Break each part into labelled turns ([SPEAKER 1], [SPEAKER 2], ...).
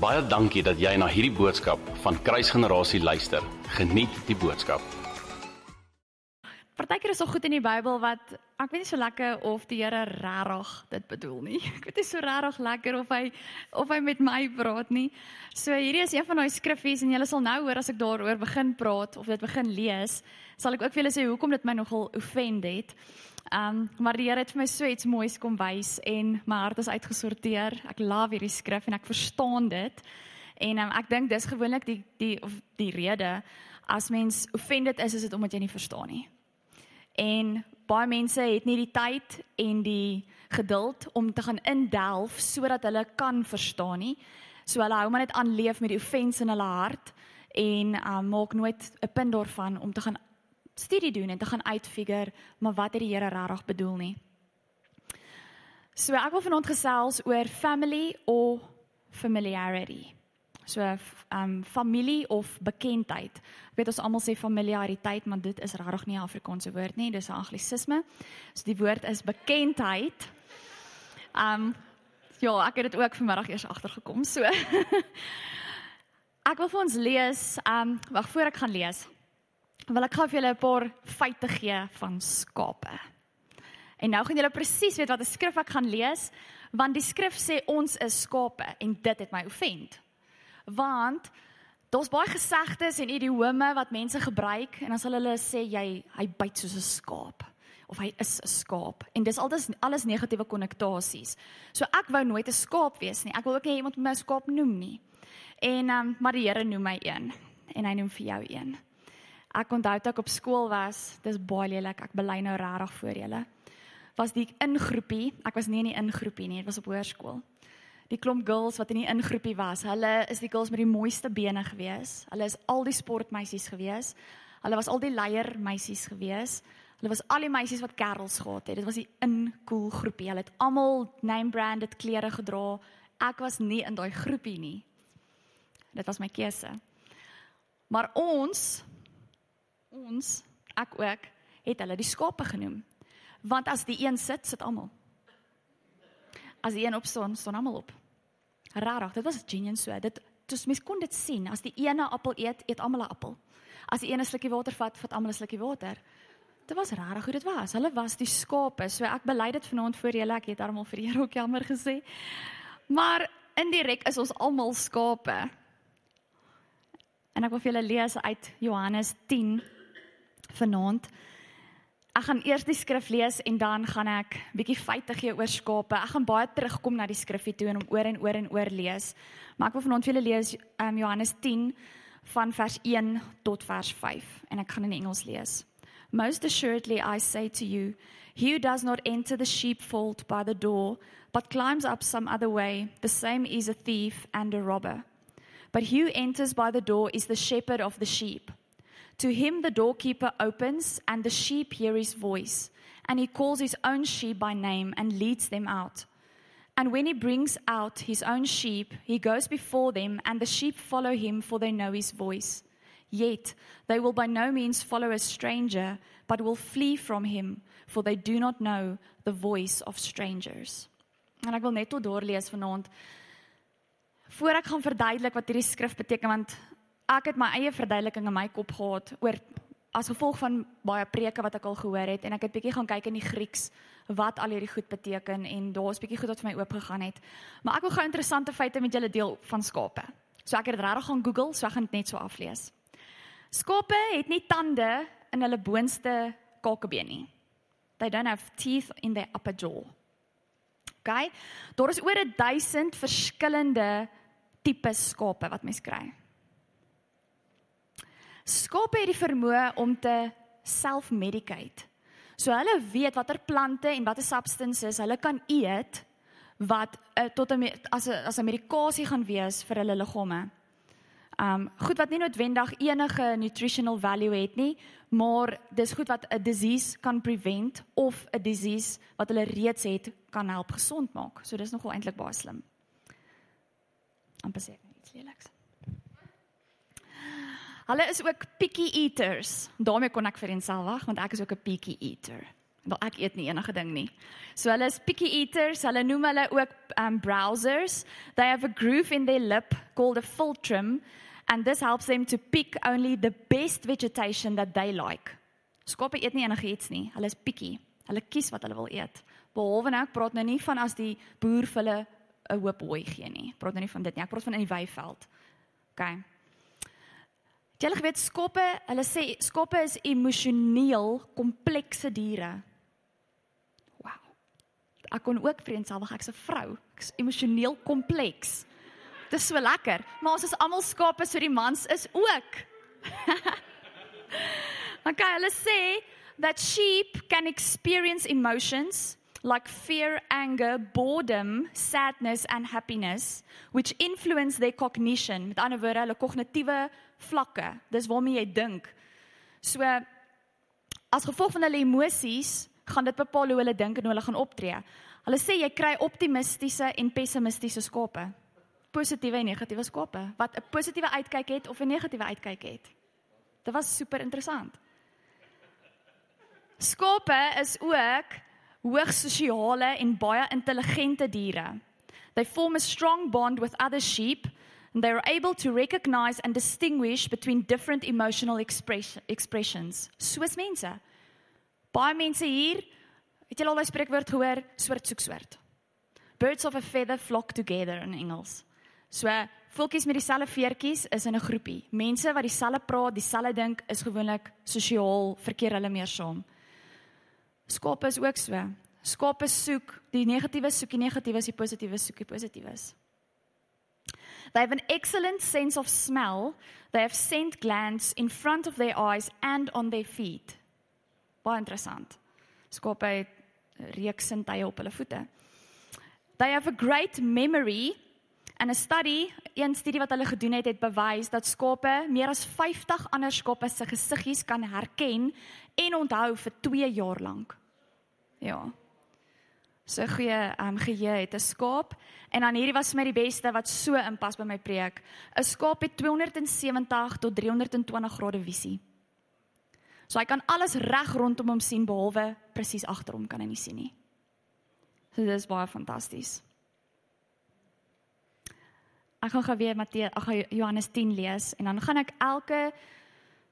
[SPEAKER 1] Baie dankie dat jy na hierdie boodskap van Kruisgenerasie luister. Geniet die boodskap.
[SPEAKER 2] Partykeer is daar goed in die Bybel wat ek weet nie so lekker of die Here regtig dit bedoel nie. Ek weet nie so regtig lekker of hy of hy met my praat nie. So hierdie is een van daai skriffies en julle sal nou hoor as ek daaroor begin praat of dit begin lees, sal ek ook vir julle sê hoekom dit my nogal offend het. Um maar die Here het vir my so iets moois kom wys en my hart is uitgesorteer. Ek love hierdie skrif en ek verstaan dit. En um, ek dink dis gewoonlik die die of die rede as mens offended is is dit omdat jy nie verstaan nie. En baie mense het nie die tyd en die geduld om te gaan indelf sodat hulle kan verstaan nie. So hulle hou maar net aan leef met die offense in hulle hart en um, maak nooit 'n punt daarvan om te gaan studie doen en te gaan uitfigure maar wat het die Here regtig bedoel nie. So ek wil vanaand gesels oor family of familiarity. So um familie of bekendheid. Ek weet ons almal sê familiariteit, maar dit is regtig nie 'n Afrikaanse woord nie, dis 'n anglisisme. So die woord is bekendheid. Um ja, ek het dit ook vanmiddag eers agtergekom. So ek wil vir ons lees, um wag voor ek gaan lees. Wil ek gou vir julle 'n paar feite gee van skape. En nou gaan julle presies weet wat 'n skrif ek gaan lees, want die skrif sê ons is skape en dit het my offend want daar's baie gesegdes en idiome wat mense gebruik en dan sal hulle sê jy hy byt soos 'n skaap of hy is 'n skaap en dis altyd alles negatiewe konnotasies. So ek wou nooit 'n skaap wees nie. Ek wil ook nie iemand my skaap noem nie. En ehm um, maar die Here noem my een en hy noem vir jou een. Ek onthou toe ek op skool was, dis baie lelik. Ek bely nou regtig voor julle. Was die ingroepie, ek was nie in die ingroepie nie, dit was op hoërskool die klomp girls wat in die ingroepie was. Hulle is die girls met die mooiste bene gewees. Hulle is al die sportmeisies gewees. Hulle was al die leier meisies gewees. Hulle was al die meisies wat kerels gehad het. Dit was die incool groepie. Hulle het almal name branded klere gedra. Ek was nie in daai groepie nie. Dit was my keuse. Maar ons ons ek ook het hulle die skape genoem. Want as die een sit, sit almal. As die een opstaan, staan almal op. Rarig, dit was genuen so. Dit dis mens kon dit sien. As die ene appel eet, eet almal 'n appel. As die ene slukkie water vat, vat almal 'n slukkie water. Dit was rarig hoe dit was. Hulle was die skape. So ek bely dit vanaand voor julle. Ek het daarom vir Here ook jammer gesê. Maar indirek is ons almal skape. En ek wil vir julle lees uit Johannes 10 vanaand. Ek gaan eers die skrif lees en dan gaan ek bietjie feite gee oor skape. Ek gaan baie terugkom na die skrifgie toe en hom oor en oor en oor lees. Maar ek wil vanaand vir julle lees um, Johannes 10 van vers 1 tot vers 5 en ek gaan in Engels lees. Most assuredly I say to you, he who does not enter the sheepfold by the door, but climbs up some other way, the same is a thief and a robber. But he who enters by the door is the shepherd of the sheep. To him the doorkeeper opens, and the sheep hear his voice, and he calls his own sheep by name and leads them out. And when he brings out his own sheep, he goes before them, and the sheep follow him, for they know his voice. Yet they will by no means follow a stranger, but will flee from him, for they do not know the voice of strangers. En ek wil net tot daar lees vanaand. Voor ek gaan verduidelik wat hierdie skrif beteken want ek het my eie verduideliking in my kop gehad oor as gevolg van baie preke wat ek al gehoor het en ek het bietjie gaan kyk in die Grieks wat al hierdie goed beteken en daar's bietjie goed wat vir my oop gegaan het. Maar ek wil gou interessante feite met julle deel van skape. So ek het dit regtig gaan Google, so ek gaan dit net so aflees. Skape het nie tande in hulle boonste kakebeen nie. They don't have teeth in their upper jaw. Okay? Daar is oor 1000 verskillende tipe skape wat mens kry. Skape het die vermoë om te self-medicate. So hulle weet watter plante en watter substances hulle kan eet wat uh, tot 'n as 'n as 'n medikasie gaan wees vir hulle liggame. Um goed wat nie noodwendig enige nutritional value het nie, maar dis goed wat 'n disease kan prevent of 'n disease wat hulle reeds het kan help gesond maak. So dis nogal eintlik baie slim. Amper sê iets leliks. Hulle is ook picky eaters. Daarmee kon ek vir enself wag want ek is ook 'n picky eater. Wel ek eet nie enige ding nie. So hulle is picky eaters. Hulle noem hulle ook um browsers. They have a groove in their lip called a philtrum and this helps them to pick only the best vegetation that they like. Skape eet nie enigiets nie. Hulle is picky. Hulle kies wat hulle wil eet. Behalwe nou ek praat nou nie van as die boer vir hulle 'n hoop hooi gee nie. Praat nou nie van dit nie. Ek praat van in die weiveld. OK. Jy al geweet skape, hulle sê skape is emosioneel komplekse diere. Wow. Ek kon ook vreemdselfig ek's 'n vrou. Ek's emosioneel kompleks. Dis so lekker. Maar ons is almal skape so die mans is ook. okay, hulle sê that sheep can experience emotions like fear, anger, boredom, sadness and happiness which influence their cognition. Met ander woorde, hulle kognitiewe vlakke. Dis waarmee jy dink. So as gevolg van hulle emosies gaan dit bepaal hoe hulle dink en hoe hulle gaan optree. Hulle sê jy kry optimistiese en pessimistiese skape. Positiewe en negatiewe skape wat 'n positiewe uitkyk het of 'n negatiewe uitkyk het. Dit was super interessant. Skape is ook hoogs sosiale en baie intelligente diere. They form a strong bond with other sheep and they are able to recognize and distinguish between different emotional expression, expressions. Soos mense. Baie mense hier, het julle al daai spreekwoord gehoor, soort soek soort. Birds of a feather flock together in Engels. So, voeltjies met dieselfde veertjies is in 'n groepie. Mense wat dieselfde praat, dieselfde dink, is gewoonlik sosiaal verkeer hulle meer saam. Skape is ook so. Skape soek die negatiewe soek die negatiewes, die positiewe soek die positiewes. They have an excellent sense of smell. They have scent glands in front of their eyes and on their feet. Baie interessant. Skape het reuksintuie op hulle voete. They have a great memory and a study, een studie wat hulle gedoen het, het bewys dat skape meer as 50 ander skape se gesiggies kan herken en onthou vir 2 jaar lank. Ja. So goeie um, geheue het 'n skaap en dan hierdie was vir my die beste wat so inpas by my preek. 'n Skaap het 270 tot 320 grade visie. So hy kan alles reg rondom hom sien behalwe presies agter hom kan hy nie sien nie. So dis baie fantasties. Ek gaan gou weer Matteus, ag Johannes 10 lees en dan gaan ek elke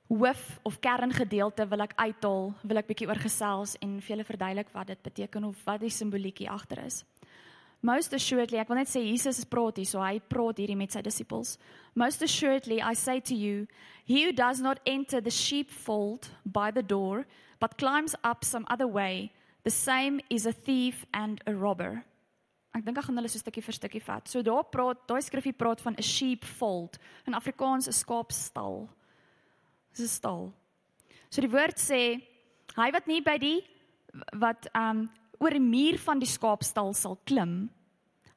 [SPEAKER 2] hoof of kerngedeelte wil ek uithaal, wil ek bietjie oor gesels en vir julle verduidelik wat dit beteken of wat die simboliekie agter is. Most assuredly, ek wil net sê Jesus praat hier, so hy praat hierdie met sy disippels. Most assuredly, I say to you, he who does not enter the sheepfold by the door, but climbs up some other way, the same is a thief and a robber. Ek dink ek gaan hulle so stukkie vir stukkie vat. So daar praat, daai skrifgie praat van 'n sheepfold. In Afrikaans 'n skaapstal. Dis 'n stal. So die woord sê hy wat nie by die wat um oor die muur van die skaapstal sal klim,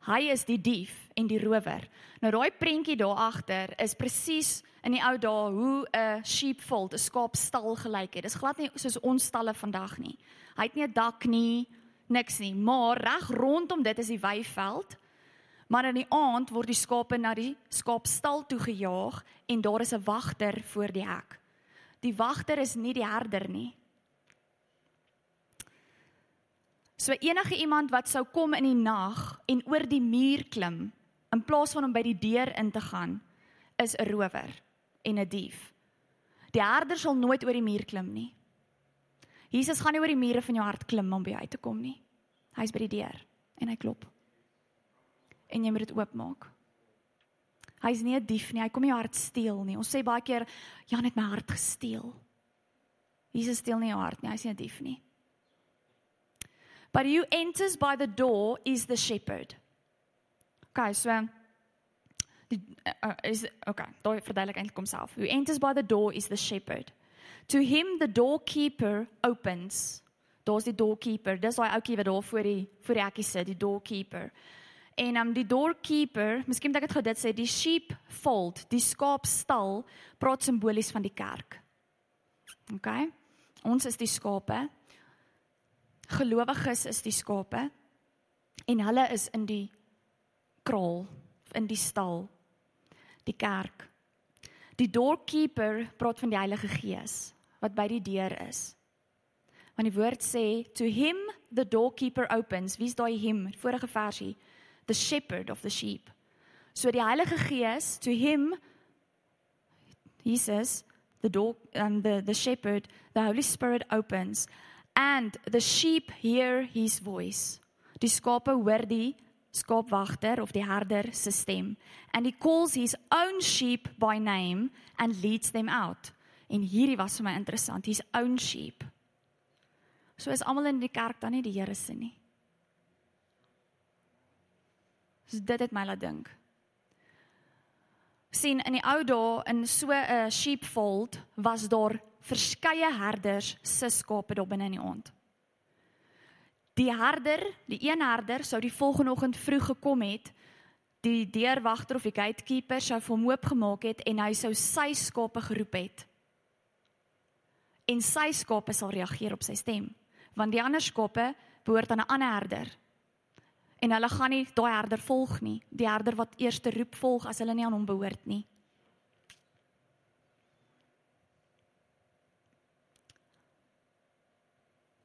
[SPEAKER 2] hy is die dief en die rower. Nou daai prentjie daar agter is presies in die ou dae hoe 'n sheepfold, 'n skaapstal gelyk het. Dis glad nie soos ons stalle vandag nie. Hy het nie 'n dak nie, niks nie, maar reg rondom dit is die weiveld. Maar in die aand word die skape na die skaapstal toe gejaag en daar is 'n wagter voor die hek. Die wagter is nie die herder nie. So enige iemand wat sou kom in die nag en oor die muur klim in plaas van om by die deur in te gaan, is 'n rower en 'n dief. Die herder sal nooit oor die muur klim nie. Jesus gaan nie oor die mure van jou hart klim om by jou uit te kom nie. Hy's by die deur en hy klop. En jy moet dit oopmaak. Hy's nie 'n dief nie. Hy kom nie jou hart steel nie. Ons sê baie keer Jan het my hart gesteel. Jesus steel nie jou hart nie. Hy's nie 'n dief nie. But who enters by the door is the shepherd. Okay, so die uh, is okay, daai verduidelik eintlik homself. Who enters by the door is the shepherd. To him the doorkeeper opens. Daar's die doorkeeper. Dis daai ouetjie wat daar voor die voor die hekkie sit, die doorkeeper. En um die doorkeeper, miskien moet ek dit gou dit sê, die sheepfold, die skaapstal, praat simbolies van die kerk. OK? Ons is die skape. Gelowiges is die skape. En hulle is in die kraal, in die stal, die kerk. Die doorkeeper praat van die Heilige Gees wat by die deur is. Want die woord sê to him the doorkeeper opens. Wie's daai him? Vorige versie. The shepherd of the sheep. So die Heilige Gees to him Jesus the door um, the the shepherd the Holy Spirit opens and the sheep hear his voice. Die skape hoor die skaapwagter of die herder se stem and he calls his own sheep by name and leads them out. En hierdie was vir my interessant, his own sheep. So is almal in die kerk dan nie die Here se nie. So dit het my laat dink. sien in die ou dae in so 'n sheepfold was daar verskeie herders se skape daar binne in die aand. Die herder, die een herder sou die volgende oggend vroeg gekom het, die deurwagter of die gatekeeper sou vir hom oopgemaak het en hy sou sy skape geroep het. En sy skape sal reageer op sy stem, want die ander skape behoort aan 'n ander herder. En hulle gaan nie daai herder volg nie, die herder wat eers roep volg as hulle nie aan hom behoort nie.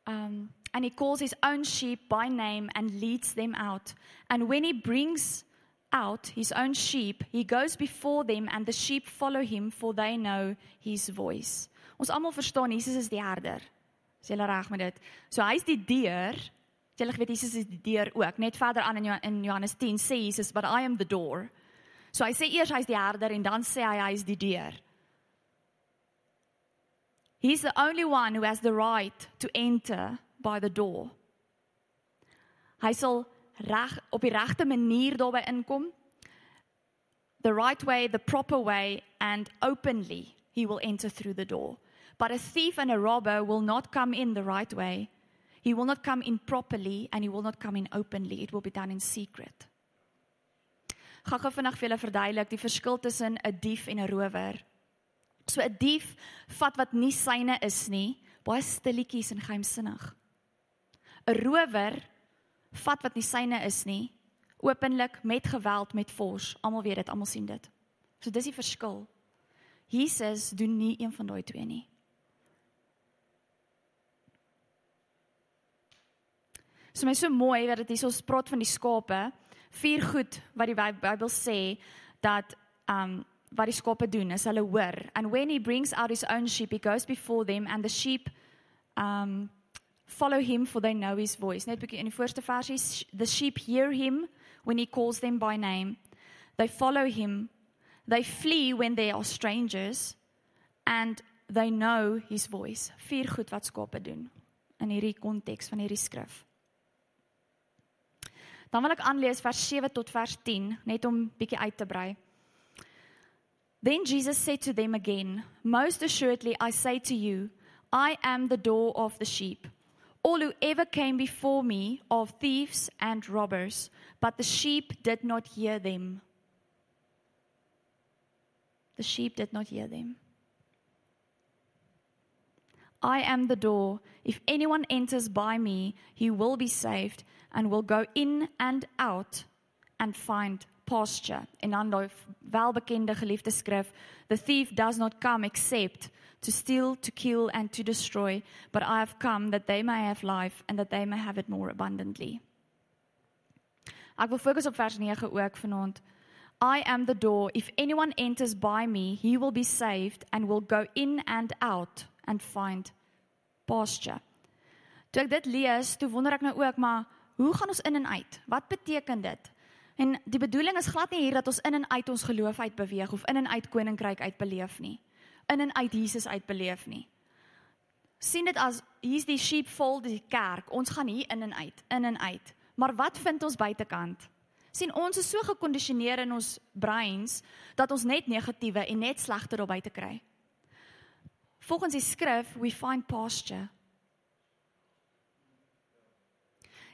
[SPEAKER 2] um, and he calls his own sheep by name and leads them out. And when he brings out his own sheep, he goes before them, and the sheep follow him, for they know his voice. Ons almal verstaan Jesus is die herder. Is julle reg met dit? So hy's die deur. Julle weet Jesus is die deur ook. Net verder aan in in Johannes 10 sê Jesus, "But I am the door." So hy sê eers hy's die herder en dan sê hy hy's die deur. He's the only one who has the right to enter by the door. Hy sal reg op die regte manier daarby inkom. The right way, the proper way and openly he will enter through the door. But a thief and a robber will not come in the right way. He will not come in properly and he will not come in openly. It will be done in secret. Gaan gou vinnig vir julle verduidelik die verskil tussen 'n dief en 'n rower. So 'n dief vat wat nie syne is nie, baie stilletjies en geheimsinnig. 'n Rower vat wat nie syne is nie, openlik met geweld met fors. Almal weet dit, almal sien dit. So dis die verskil. Jesus doen nie een van daai twee nie. So my so mooi dat dit hier ons praat van die skape, vier goed wat die Bybel sê dat um wat die skape doen is hulle hoor. And when he brings out his own sheep he goes before them and the sheep um follow him for they know his voice. Net bietjie in die voorste versie the sheep hear him when he calls them by name. They follow him. They flee when they are strangers and they know his voice. Vier goed wat skape doen in hierdie konteks van hierdie skrif dan wil ek aanlees vers 7 tot vers 10 net om bietjie uit te brei Then Jesus said to them again, Most assuredly I say to you, I am the door of the sheep. All who ever came before me are thieves and robbers, but the sheep did not hear them. The sheep did not hear them. I am the door. If anyone enters by me, he will be saved and will go in and out and find pasture. En dan daai welbekende geliefde skrif, the thief does not come except to steal, to kill and to destroy, but I have come that they may have life and that they may have it more abundantly. Ek wil fokus op vers 9 ook vanaand. I am the door. If anyone enters by me, he will be saved and will go in and out and find pasture. Toe ek dit lees, toe wonder ek nou ook maar hoe gaan ons in en uit? Wat beteken dit? En die bedoeling is glad nie hier dat ons in en uit ons geloof uit beweeg of in en uit koninkryk uit beleef nie. In en uit Jesus uit beleef nie. sien dit as hier's die sheepfold die kerk. Ons gaan hier in en uit, in en uit. Maar wat vind ons buitekant? sien ons is so gekondisioneer in ons breins dat ons net negatiewe en net slegte daar buite kry. Volgens die skrif, we find pasture.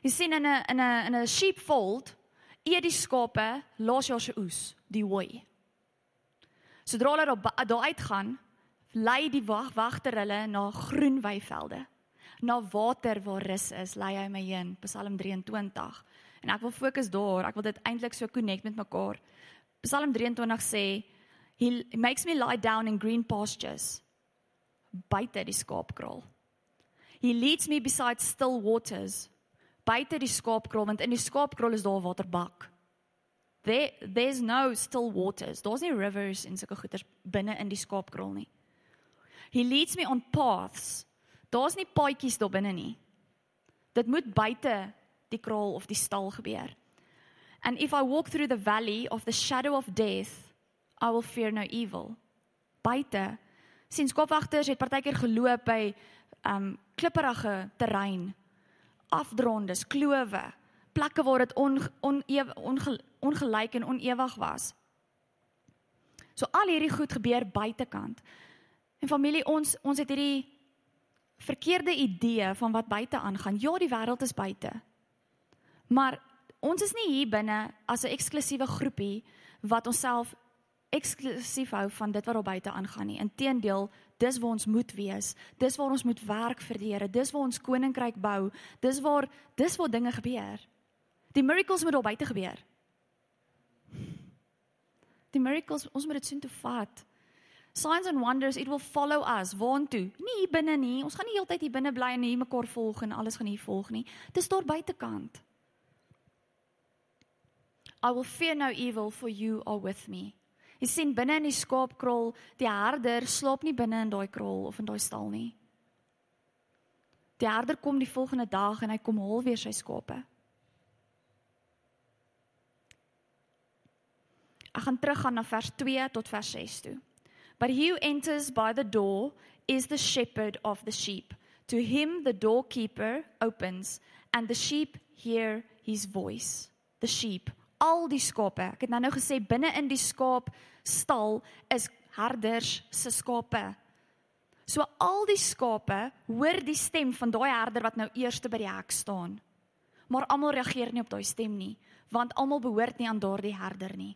[SPEAKER 2] Jy sien in 'n in 'n in 'n sheepfold eet die skape laas jaar se oes, die hooi. Sodra hulle daar daar uitgaan, lei die wag wagter hulle na groen weivelde. Na water waar rus is, lei hy my heen, Psalm 23. En ek wil fokus daar, ek wil dit eintlik so connect met mekaar. Psalm 23 sê he makes me lie down in green pastures buite die skaapkraal. He leads me beside still waters. Buite die skaapkrol want in die skaapkrol is daar 'n waterbak. There there's no still waters. Daar's nie rivers en sulke goeters binne in die skaapkrol nie. He leads me on paths. Daar's nie paadjies daar binne nie. Dit moet buite die kraal of die stal gebeur. And if I walk through the valley of the shadow of death, I will fear no evil. Buite sien skopwagters het partykeer geloop by um klipperige terrein, afdrondes, klowe, plekke waar dit on, on, on, ongelyk en onewig was. So al hierdie goed gebeur buitekant. En familie, ons ons het hierdie verkeerde idee van wat buite aangaan. Ja, die wêreld is buite. Maar ons is nie hier binne as 'n eksklusiewe groepie wat onsself eksklusief hou van dit wat daar buite aangaan nie. Inteendeel, dis waar ons moet wees. Dis waar ons moet werk vir die Here. Dis waar ons koninkryk bou. Dis waar dis waar dinge gebeur. Die miracles moet daar buite gebeur. Die miracles, ons moet dit sien toe vat. Signs and wonders it will follow us waantoe? Nie hier binne nie. Ons gaan nie heeltyd hier binne bly en hier mekaar volg en alles gaan hier volg nie. Dis daar buitekant. I will fear no evil for you are with me. Jy sien binne in die skaapkrol, die herder slaap nie binne in daai krol of in daai stal nie. Die herder kom die volgende dag en hy kom haal weer sy skape. Ek gaan teruggaan na vers 2 tot vers 6 toe. But he who enters by the door is the shepherd of the sheep. To him the doorkeeper opens, and the sheep hear his voice. The sheep, al die skape. Ek het nou nou gesê binne in die skaap stal is herders se skape. So al die skape hoor die stem van daai herder wat nou eerste by die hek staan. Maar almal reageer nie op daai stem nie, want almal behoort nie aan daardie herder nie.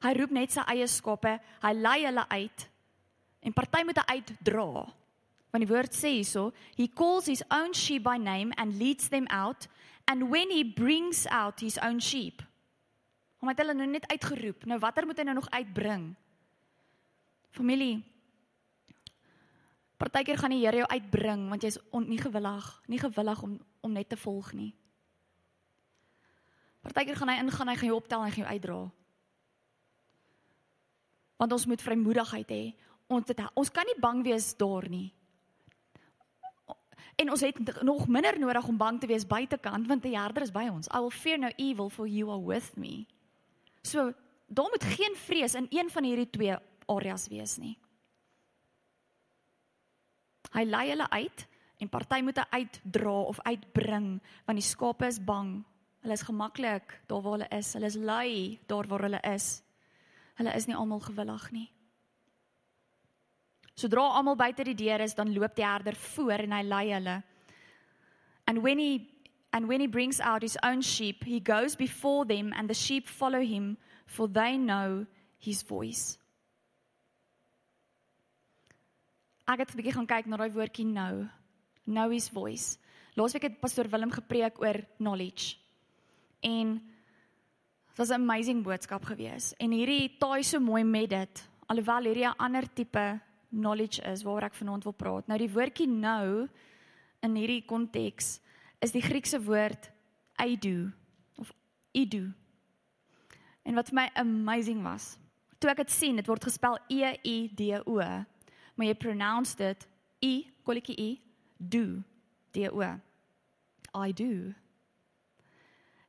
[SPEAKER 2] Hy roep net sy eie skape, hy lei hulle uit en party moet uitdra. Want die woord sê hierso, he calls his own sheep by name and leads them out and when he brings out his own sheep. Hom het hulle nou net uitgeroep. Nou watter moet hy nou nog uitbring? Familie. Partykeer gaan die Here jou uitbring want jy's nie gewillig, nie gewillig om om net te volg nie. Partykeer gaan hy ingaan, hy gaan jou optel en hy gaan jou uitdra want ons moet vrymoedigheid hê. Ons het, ons kan nie bang wees daar nie. En ons het nog minder nodig om bang te wees buitekant want die Herder is by ons. I will fear no evil for you are with me. So, daar moet geen vrees in een van hierdie twee areas wees nie. Hy lei hulle uit en party moet hy uitdra of uitbring want die skape is bang. Hulle is gemaklik daar waar hulle is. Hulle is lui daar waar hulle is. Hulle is nie almal gewillig nie. Sodra almal buite die deur is, dan loop die herder voor en hy lei hulle. And when he and when he brings out his own sheep, he goes before them and the sheep follow him for they know his voice. Ek het 'n bietjie gaan kyk na daai woordjie know. Know his voice. Laasweek het pastoor Willem gepreek oor knowledge. En Dit was 'n amazing boodskap gewees. En hierdie taai so mooi met dit. Alhoewel hierdie 'n ander tipe knowledge is waaroor ek vanaand wil praat. Nou die woordjie nou in hierdie konteks is die Griekse woord eido of ido. En wat vir my amazing was, toe ek dit sien, dit word gespel E I D O, maar jy pronounce dit I kolletjie I do D O. I do.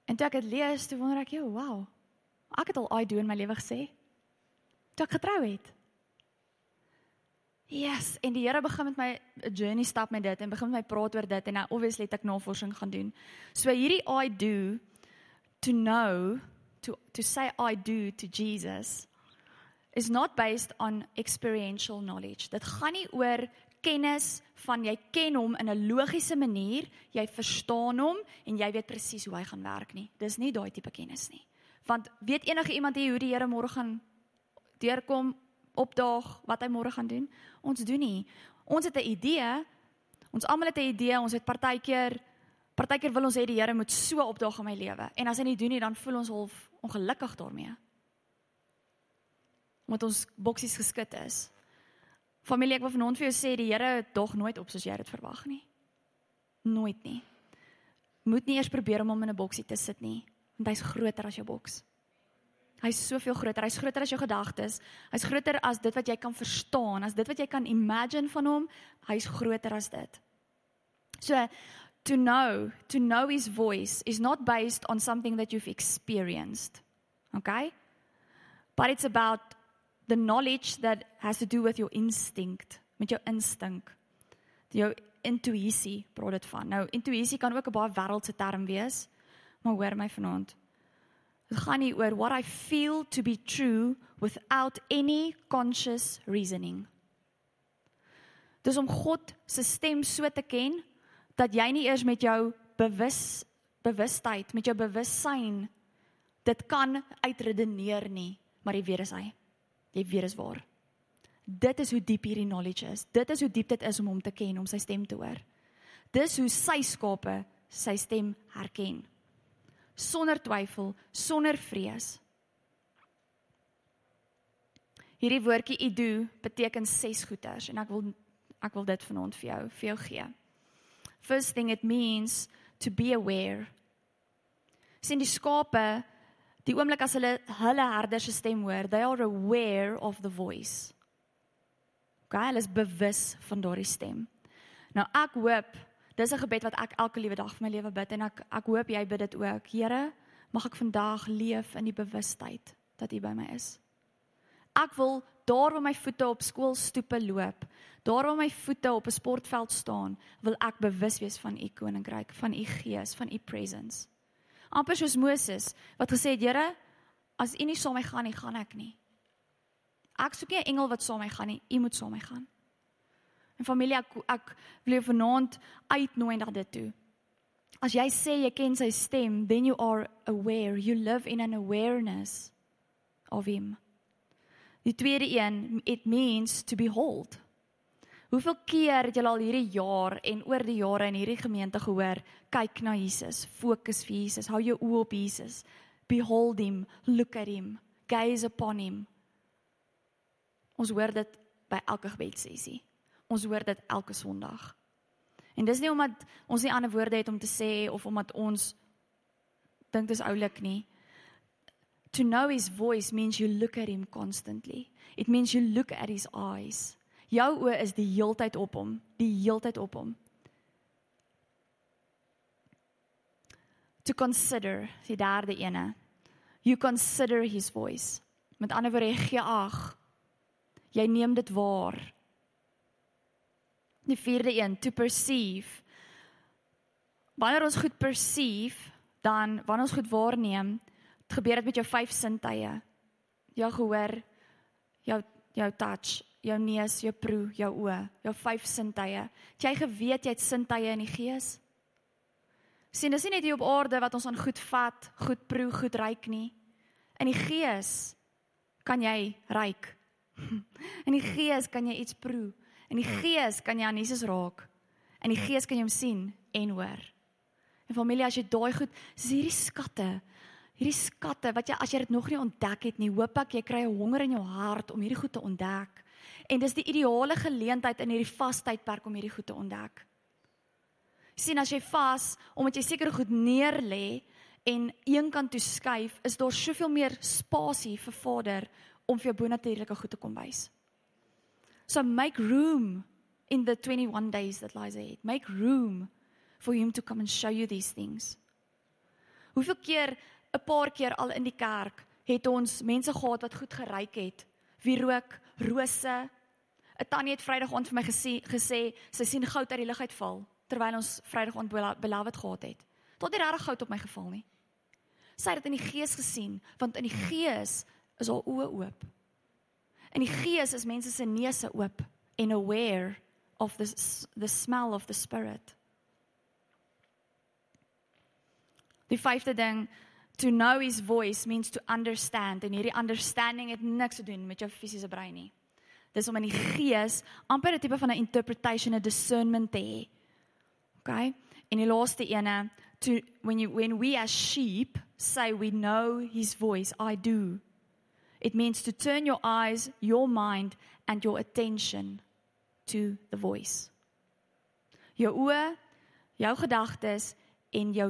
[SPEAKER 2] En toe ek dit lees, toe wonder ek, "Jo, wow. Ek het al I do in my lewe gesê. Toe ek getrou het." Yes, en die Here begin met my 'n journey stap met dit en begin met my praat oor dit en nou obviously het ek navorsing gaan doen. So hierdie I do to know to to say I do to Jesus is not based on experiential knowledge. Dit gaan nie oor kennis van jy ken hom in 'n logiese manier, jy verstaan hom en jy weet presies hoe hy gaan werk nie. Dis nie daai tipe kennis nie. Want weet enige iemand hier hoe die Here môre gaan deurkom, opdaag, wat hy môre gaan doen? Ons doen nie. Ons het 'n idee. Ons almal het 'n idee. Ons het partykeer partykeer wil ons hê die Here moet so opdaag in my lewe. En as hy nie doen nie, dan voel ons half ongelukkig daarmee. Omdat ons boksies geskit is. Familie, ek wil vanaand vir jou sê die Here dog nooit op soos jy dit verwag nie. Nooit nie. Moet nie eers probeer om hom in 'n boksie te sit nie, want hy's groter as jou boks. Hy's soveel groter. Hy's groter as jou gedagtes. Hy's groter as dit wat jy kan verstaan, as dit wat jy kan imagine van hom. Hy's groter as dit. So to know, to know his voice is not based on something that you've experienced. Okay? But it's about the knowledge that has to do with your instinct, met jou instink. Jou intuïsie praat dit van. Nou intuïsie kan ook 'n baie wêreldse term wees, maar hoor my vanaand. Dit gaan nie oor what I feel to be true without any conscious reasoning. Dis om God se stem so te ken dat jy nie eers met jou bewus bewustheid, met jou bewussyn dit kan uitredeneer nie, maar jy weet dis hy. Jy weet dis waar. Dit is hoe diep hierdie knowledge is. Dit is hoe diep dit is om hom te ken, om sy stem te hoor. Dis hoe sy skape sy stem herken. Sonder twyfel, sonder vrees. Hierdie woordjie idu beteken ses goeters en ek wil ek wil dit vanaand vir jou vir jou gee. First thing it means to be aware. Sien die skape die oomblik as hulle hulle herder se stem hoor, they are aware of the voice. Okay, hulle is bewus van daardie stem. Nou ek hoop dis 'n gebed wat ek elke liewe dag vir my lewe bid en ek ek hoop jy bid dit ook. Here, mag ek vandag leef in die bewustheid dat U by my is. Ek wil daar waar my voete op skoolstoepe loop, daar waar my voete op 'n sportveld staan, wil ek bewus wees van U koninkryk, van U gees, van U presence. Amper soos Moses wat gesê het, Here, as U nie saam met my gaan nie, gaan ek nie. Ek soek nie 'n engel wat saam met my gaan nie, U moet saam met my gaan. En familie, ek ek wil jou vanaand uitnooi na dit toe. As jy sê jy ken sy stem, then you are aware, you live in an awareness of him. Die tweede een, it means to behold. Hoeveel keer het julle al hierdie jaar en oor die jare in hierdie gemeente gehoor, kyk na Jesus, fokus vir Jesus, hou jou oë op Jesus. Behold him, look at him, gaze upon him. Ons hoor dit by elke gebedsessie. Ons hoor dit elke Sondag. En dis nie omdat ons nie ander woorde het om te sê of omdat ons dink dis oulik nie. To know his voice means you look at him constantly. It means you look at his eyes. Jou oë is die heeltyd op hom, die heeltyd op hom. To consider, die derde ene. You consider his voice. Met ander woorde, jy gee ag. Jy neem dit waar. Die vierde een, to perceive. Wanneer ons goed perceive, dan wanneer ons goed waarneem, gebeur dit met jou vyf sintuie. Jou gehoor, jou jou touch, jou neus, jou proe, jou oë, jou vyf sintuie. Het jy geweet jy het sintuie in die gees? Sien, dis nie net hier op aarde wat ons aan goed vat, goed proe, goed ruik nie. In die gees kan jy ruik. In die gees kan jy iets proe. In die gees kan jy aan Jesus raak. In die gees kan jy hom sien en hoor. En familie, as jy daai goed, dis hierdie skatte, hierdie skatte wat jy as jy dit nog nie ontdek het nie, hoop ek jy kry 'n honger in jou hart om hierdie goed te ontdek. En dis die ideale geleentheid in hierdie vastydperk om hierdie goed te ontdek. Sien as jy vas omdat jy seker goed neer lê en een kant toe skuif, is daar soveel meer spasie vir Vader om vir jou bonatuurlike goed te kom wys. So make room in the 21 days that lies ahead. Make room for him to come and show you these things. Hoeveel keer 'n paar keer al in die kerk het ons mense gehad wat goed geryk het. Wie rook rose. 'n Tannie het Vrydag aand vir my gesê gesê sy sien goud uit die lug uitval terwyl ons Vrydag aand belawet gehad het. Tot nie regtig goud op my geval nie. Sy het dit in die gees gesien want in die gees is haar oë oop. In die gees is mense se neuse oop en aware of the the smell of the spirit. Die vyfde ding to know his voice means to understand en hierdie understanding het niks te doen met jou fisiese brein nie. Dis om in die gees amper 'n tipe van 'n interpretation, 'n discernment te hê. Okay? En die laaste ene to when you when we as sheep say we know his voice, I do. It means to turn your eyes, your mind and your attention to the voice. Jou oë, jou gedagtes en jou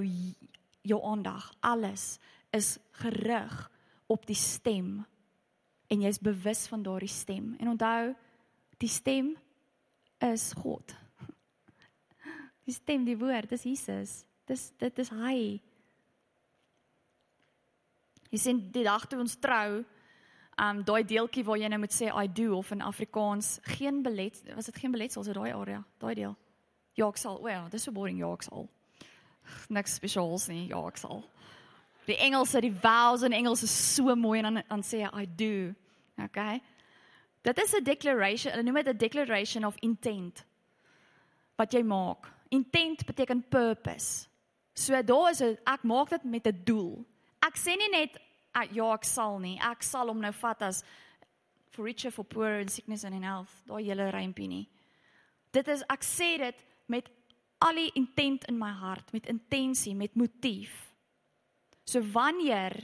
[SPEAKER 2] jou aandag, alles is gerig op die stem en jy's bewus van daardie stem. En onthou, die stem is God. Die stem, die woord, dis Jesus. Dis dit is hy. Jy sien die dag toe ons trou, um daai deeltjie waar jy nou moet sê I do of in Afrikaans, geen belet, was dit geen beletsel so daai area, daai deel. Ja, ek sal. Well, dis so boring, ja, ek sal. Niks spesiaals nie, ja, ek sal. Die Engelse, die vowels in Engels is so mooi en dan dan sê jy I do. Okay? Dit is 'n declaration, hulle noem dit 'n declaration of intent wat jy maak. Intent beteken purpose. So daar is 'n ek maak dit met 'n doel. Ek sê nie net ja, ek sal nie. Ek sal hom nou vat as for richer for poor and sickness and in health. Daai hele rympie nie. Dit is ek sê dit met al die intent in my hart, met intensie, met motief. So wanneer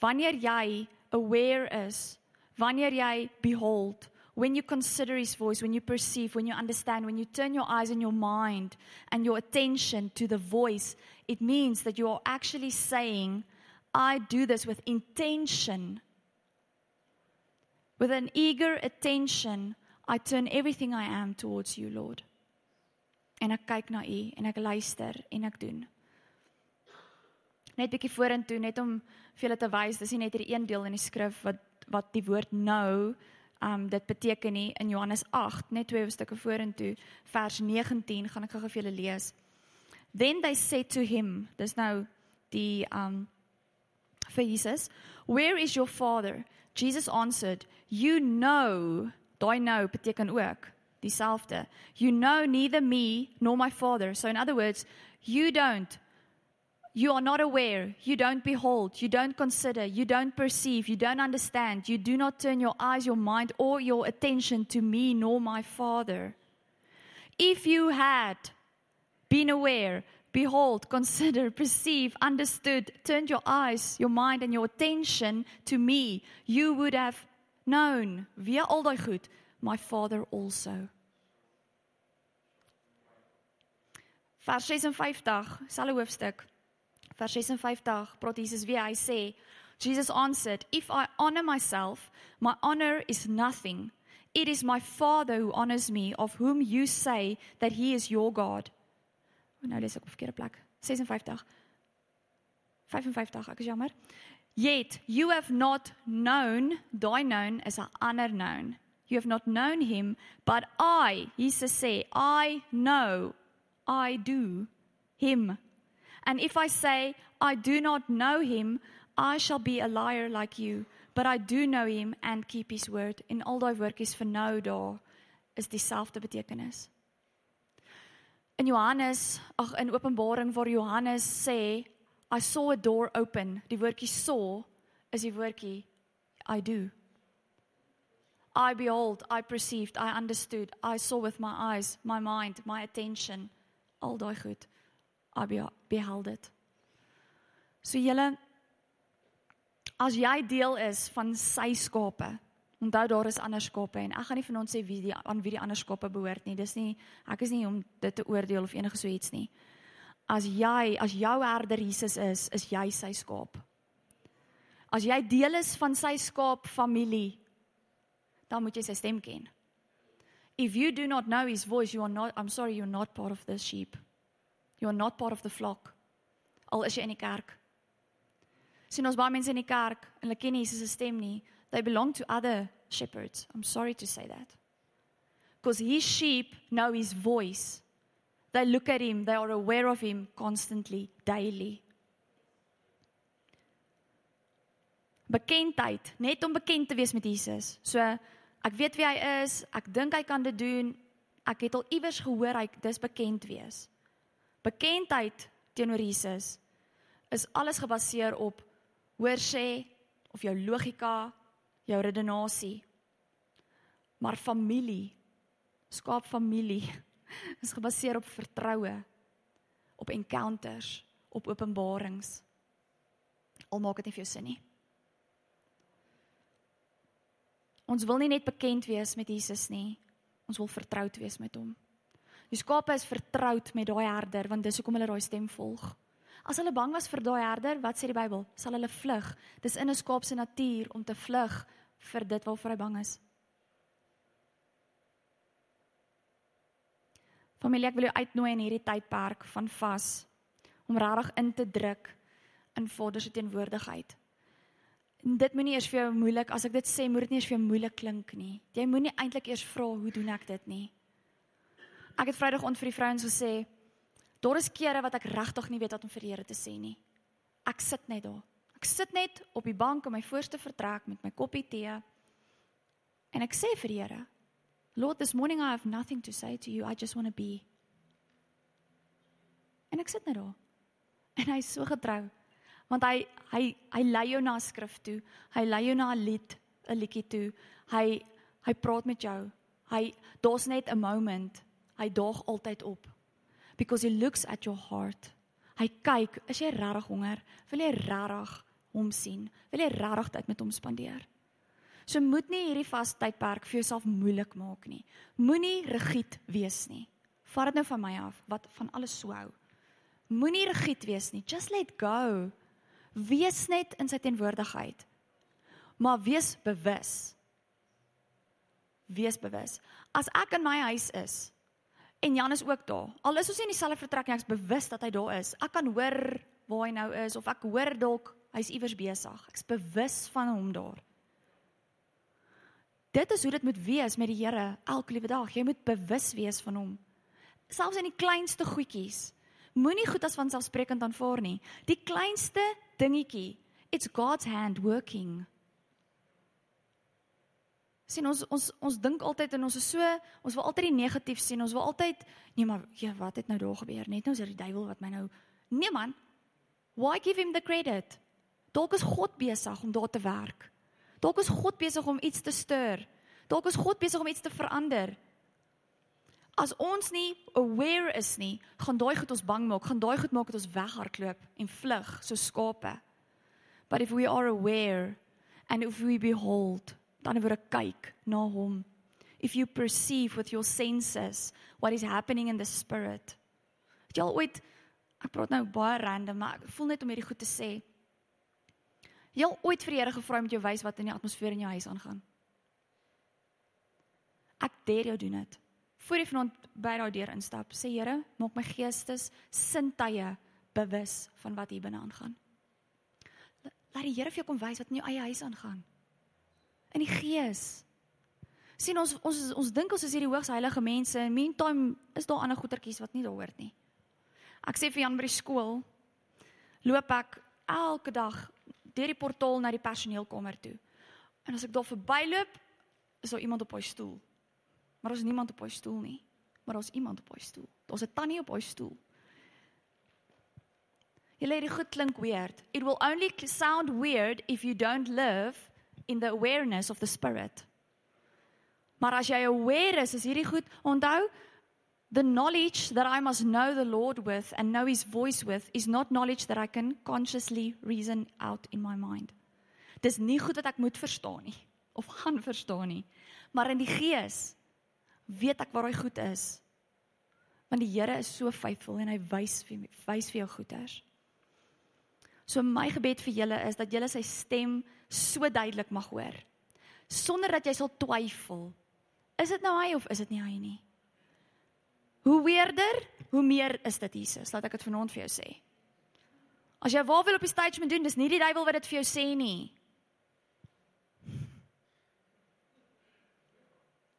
[SPEAKER 2] wanneer jy aware is wanneer jy behold when you consider his voice when you perceive when you understand when you turn your eyes and your mind and your attention to the voice it means that you are actually saying i do this with intention. With an eager attention i turn everything i am towards you lord. En ek kyk na u en ek luister en ek doen. Net bietjie vorentoe net om vir julle te wys dis nie net hierdie een deel in die skrif wat wat die woord nou um dit beteken nie. In Johannes 8 net twee stukke vorentoe vers 19 gaan ek gou vir julle lees. Then they said to him, dis nou die um Jesus, where is your father? Jesus answered, you know, daai nou beteken ook dieselfde. You know neither me nor my father. So in other words, you don't You are not aware, you don't behold, you don't consider, you don't perceive, you don't understand, you do not turn your eyes, your mind, or your attention to me nor my Father. If you had been aware, behold, consider, perceive, understood, turned your eyes, your mind, and your attention to me, you would have known, via al daai goed, my Father also. Vers 56, selfe hoofstuk. Vers 56 praat Jesus weer. Hy sê Jesus answered if I honor myself my honor is nothing. It is my father who honors me of whom you say that he is your god nou lees ek op verkeerde plek 56 55 ek is jammer yet you have not known daai known is 'n ander known you have not known him but I Jesus sê I know I do him And if I say, I do not know him, I shall be a liar like you. But I do know him and keep his word. In al daai woordjies vir nou daar is dieselfde betekenis. In Johannes, ag in Openbaring waar Johannes sê, I saw a door open. Die woordjie saw is die woordjie I do. I behold, I perceived, I understood, I saw with my eyes, my mind, my attention, al daai goed. I beheld it. So julle as jy deel is van sy skape, onthou daar is ander skape en ek gaan nie vanaand sê wie die aan wie die ander skape behoort nie. Dis nie ek is nie om dit te oordeel of enige so iets nie. As jy as jou herder Jesus is, is jy sy skaap. As jy deel is van sy skaap familie, dan moet jy sy stem ken. If you do not know his voice, you are not I'm sorry, you're not part of the sheep. You're not part of the flock. Al is jy in die kerk. Sien ons baie mense in die kerk en hulle ken Jesus se stem nie. They belong to other shepherds. I'm sorry to say that. Because his sheep know his voice. They look at him, they are aware of him constantly, daily. Bekendheid, net om bekend te wees met Jesus. So ek weet wie hy is, ek dink hy kan dit doen. Ek het al iewers gehoor hy dis bekend wees bekendheid teenoor Jesus is alles gebaseer op hoor sê of jou logika, jou redenasie. Maar familie, skaap familie is gebaseer op vertroue, op encounters, op openbarings. Al maak dit nie vir jou sin nie. Ons wil nie net bekend wees met Jesus nie. Ons wil vertroud wees met hom. Die skape is vertroud met daai herder want dis hoekom hulle daai stem volg. As hulle bang was vir daai herder, wat sê die Bybel? Sal hulle vlug. Dis in 'n skaap se natuur om te vlug vir dit waarvoor hy bang is. Familie, ek wil jou uitnooi in hierdie tydperk van vas om regtig in te druk in Vader se teenwoordigheid. En dit moenie eers vir jou moeilik as ek dit sê, moet dit nie eers vir jou moeilik klink nie. Jy moenie eintlik eers vra hoe doen ek dit nie. Ek het Vrydag ont vir die vrouens gesê, daar is kere wat ek regtig nie weet wat om vir die Here te sê nie. Ek sit net daar. Ek sit net op die bank in my voorste vertrek met my koppie tee. En ek sê vir die Here, Lord, this morning I have nothing to say to you. I just want to be. En ek sit net daar. En hy is so getrou. Want hy hy hy lei jou na skrif toe. Hy lei jou na 'n lied, 'n liedjie toe. Hy hy praat met jou. Hy daar's net 'n moment. Hy daag altyd op. Because he looks at your heart. Hy kyk, is jy regtig honger? Wil jy regtig hom sien? Wil jy regtig tyd met hom spandeer? So moet nie hierdie vastydperk vir jouself moeilik maak nie. Moenie rigied wees nie. Vat dit nou van my af wat van alles so hou. Moenie rigied wees nie. Just let go. Wees net in sy teenwoordigheid. Maar wees bewus. Wees bewus. As ek in my huis is en Jan is ook daar. Al is ons nie in dieselfde vertrek nie, ek's bewus dat hy daar is. Ek kan hoor waar hy nou is of ek hoor dalk hy's iewers besig. Ek's bewus van hom daar. Dit is hoe dit moet wees met die Here elke liewe dag. Jy moet bewus wees van hom. Selfs in die kleinste goedjies. Moenie goed as vanselfsprekend aanvaar nie. Die kleinste dingetjie, it's God's hand working. Sien ons ons ons dink altyd en ons is so ons wil altyd die negatief sien. Ons wil altyd nee maar ja, wat het nou daar gebeur? Net nou is dit die duiwel wat my nou Nee man. Why give him the credit? Dalk is God besig om daar te werk. Dalk is God besig om iets te stuur. Dalk is God besig om iets te verander as ons nie aware is nie, gaan daai goed ons bang maak, gaan daai goed maak dat ons weghardloop en vlug so skape. But if we are aware and if we behold, dan word ek kyk na hom. If you perceive with your senses what is happening in the spirit. Het jy al ooit ek praat nou baie random, maar ek voel net om hierdie goed te sê. Jy al ooit vir die Here gevra om jou wys wat in die atmosfeer in jou huis aangaan? Ek dare jou doen dit voor jy vanaand by daai deur instap, sê Here, maak my geestes sintuie bewus van wat hier binne aangaan. Laat die Here vir jou kom wys wat in jou eie huis aangaan. In die gees. sien ons ons ons dink ons is hierdie hoogs heilige mense en meantime is daar ander goetertjies wat nie daar hoort nie. Ek sê vir Jan by die skool loop ek elke dag deur die portaal na die personeelkamer toe. En as ek daar verbyloop, is daar iemand op 'n stoel. Maar daar's niemand op haar stoel nie. Maar daar's iemand op haar stoel. Daar's 'n tannie op haar stoel. Lê dit goed klink weird. It will only sound weird if you don't live in the awareness of the spirit. Maar as jy aware is, is hierdie goed, onthou the knowledge that I must know the Lord with and know his voice with is not knowledge that I can consciously reason out in my mind. Dis nie goed wat ek moet verstaan nie of gaan verstaan nie. Maar in die gees weet ek waar hy goed is. Want die Here is so faithful en hy wys vir wys vir jou goeders. So my gebed vir julle is dat julle sy stem so duidelik mag hoor. Sonder dat jy sal twyfel. Is dit nou hy of is dit nie hy nie? Hoe weerder, hoe meer is dit Jesus. Laat ek dit vanaand vir jou sê. As jy wil op die stage moet doen, dis nie die duiwel wat dit vir jou sê nie.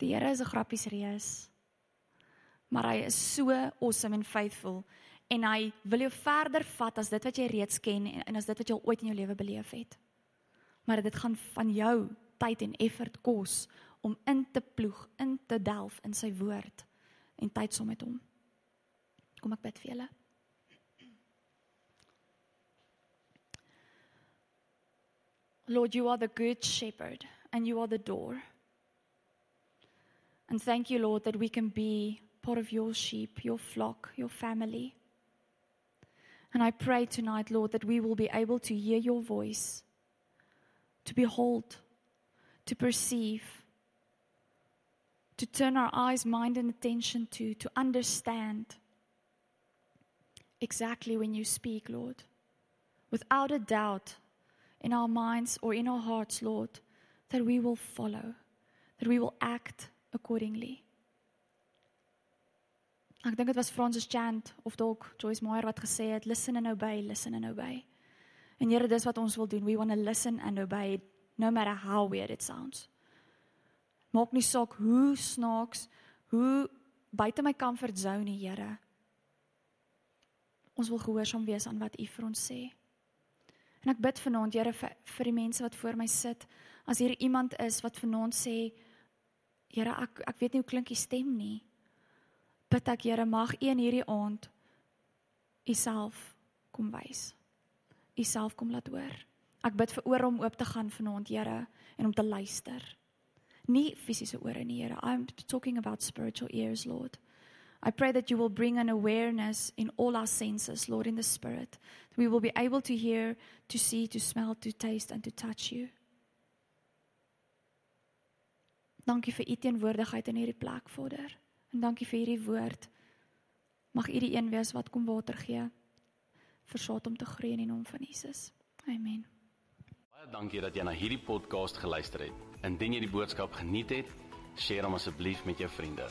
[SPEAKER 2] Die Here is 'n grappies reus. Maar hy is so awesome en faithful en hy wil jou verder vat as dit wat jy reeds ken en, en as dit wat jy al ooit in jou lewe beleef het. Maar dit gaan van jou tyd en effort kos om in te ploeg, in te delf in sy woord en tyd saam met hom. Kom ek bid vir julle. Lord, you are the good shepherd and you are the door. And thank you, Lord, that we can be part of your sheep, your flock, your family. And I pray tonight, Lord, that we will be able to hear your voice, to behold, to perceive, to turn our eyes, mind, and attention to, to understand exactly when you speak, Lord. Without a doubt in our minds or in our hearts, Lord, that we will follow, that we will act accordingly. Ek dink dit was Francis Chant of dalk Joyce Meyer wat gesê het listen and obey, listen and obey. En Here, dis wat ons wil doen. We want to listen and obey no matter how weird it sounds. Maak nie saak hoe snaaks, hoe buite my comfort zone nie, Here. Ons wil gehoorsaam wees aan wat U vir ons sê. En ek bid vanaand, Here, vir, vir die mense wat voor my sit. As hier iemand is wat vanaand sê, Here, ek ek weet nie hoe klink U stem nie. Bid ek, Here, mag U in hierdie aand U self kom wys. U self kom laat hoor. Ek bid vir ore om oop te gaan vanaand, Here, en om te luister nie fisiese ore nie, Here. I'm talking about spiritual ears, Lord. I pray that you will bring an awareness in all our senses, Lord, in the spirit. That we will be able to hear, to see, to smell, to taste and to touch you. Dankie vir u teenwoordigheid in hierdie plek, Vader. En dankie vir hierdie woord. Mag u die een wees wat kom water gee vir saad om te groei in die naam van Jesus. Amen.
[SPEAKER 1] Baie dankie dat jy na hierdie podcast geluister het. Indien jy die boodskap geniet het, deel hom asseblief met jou vriende.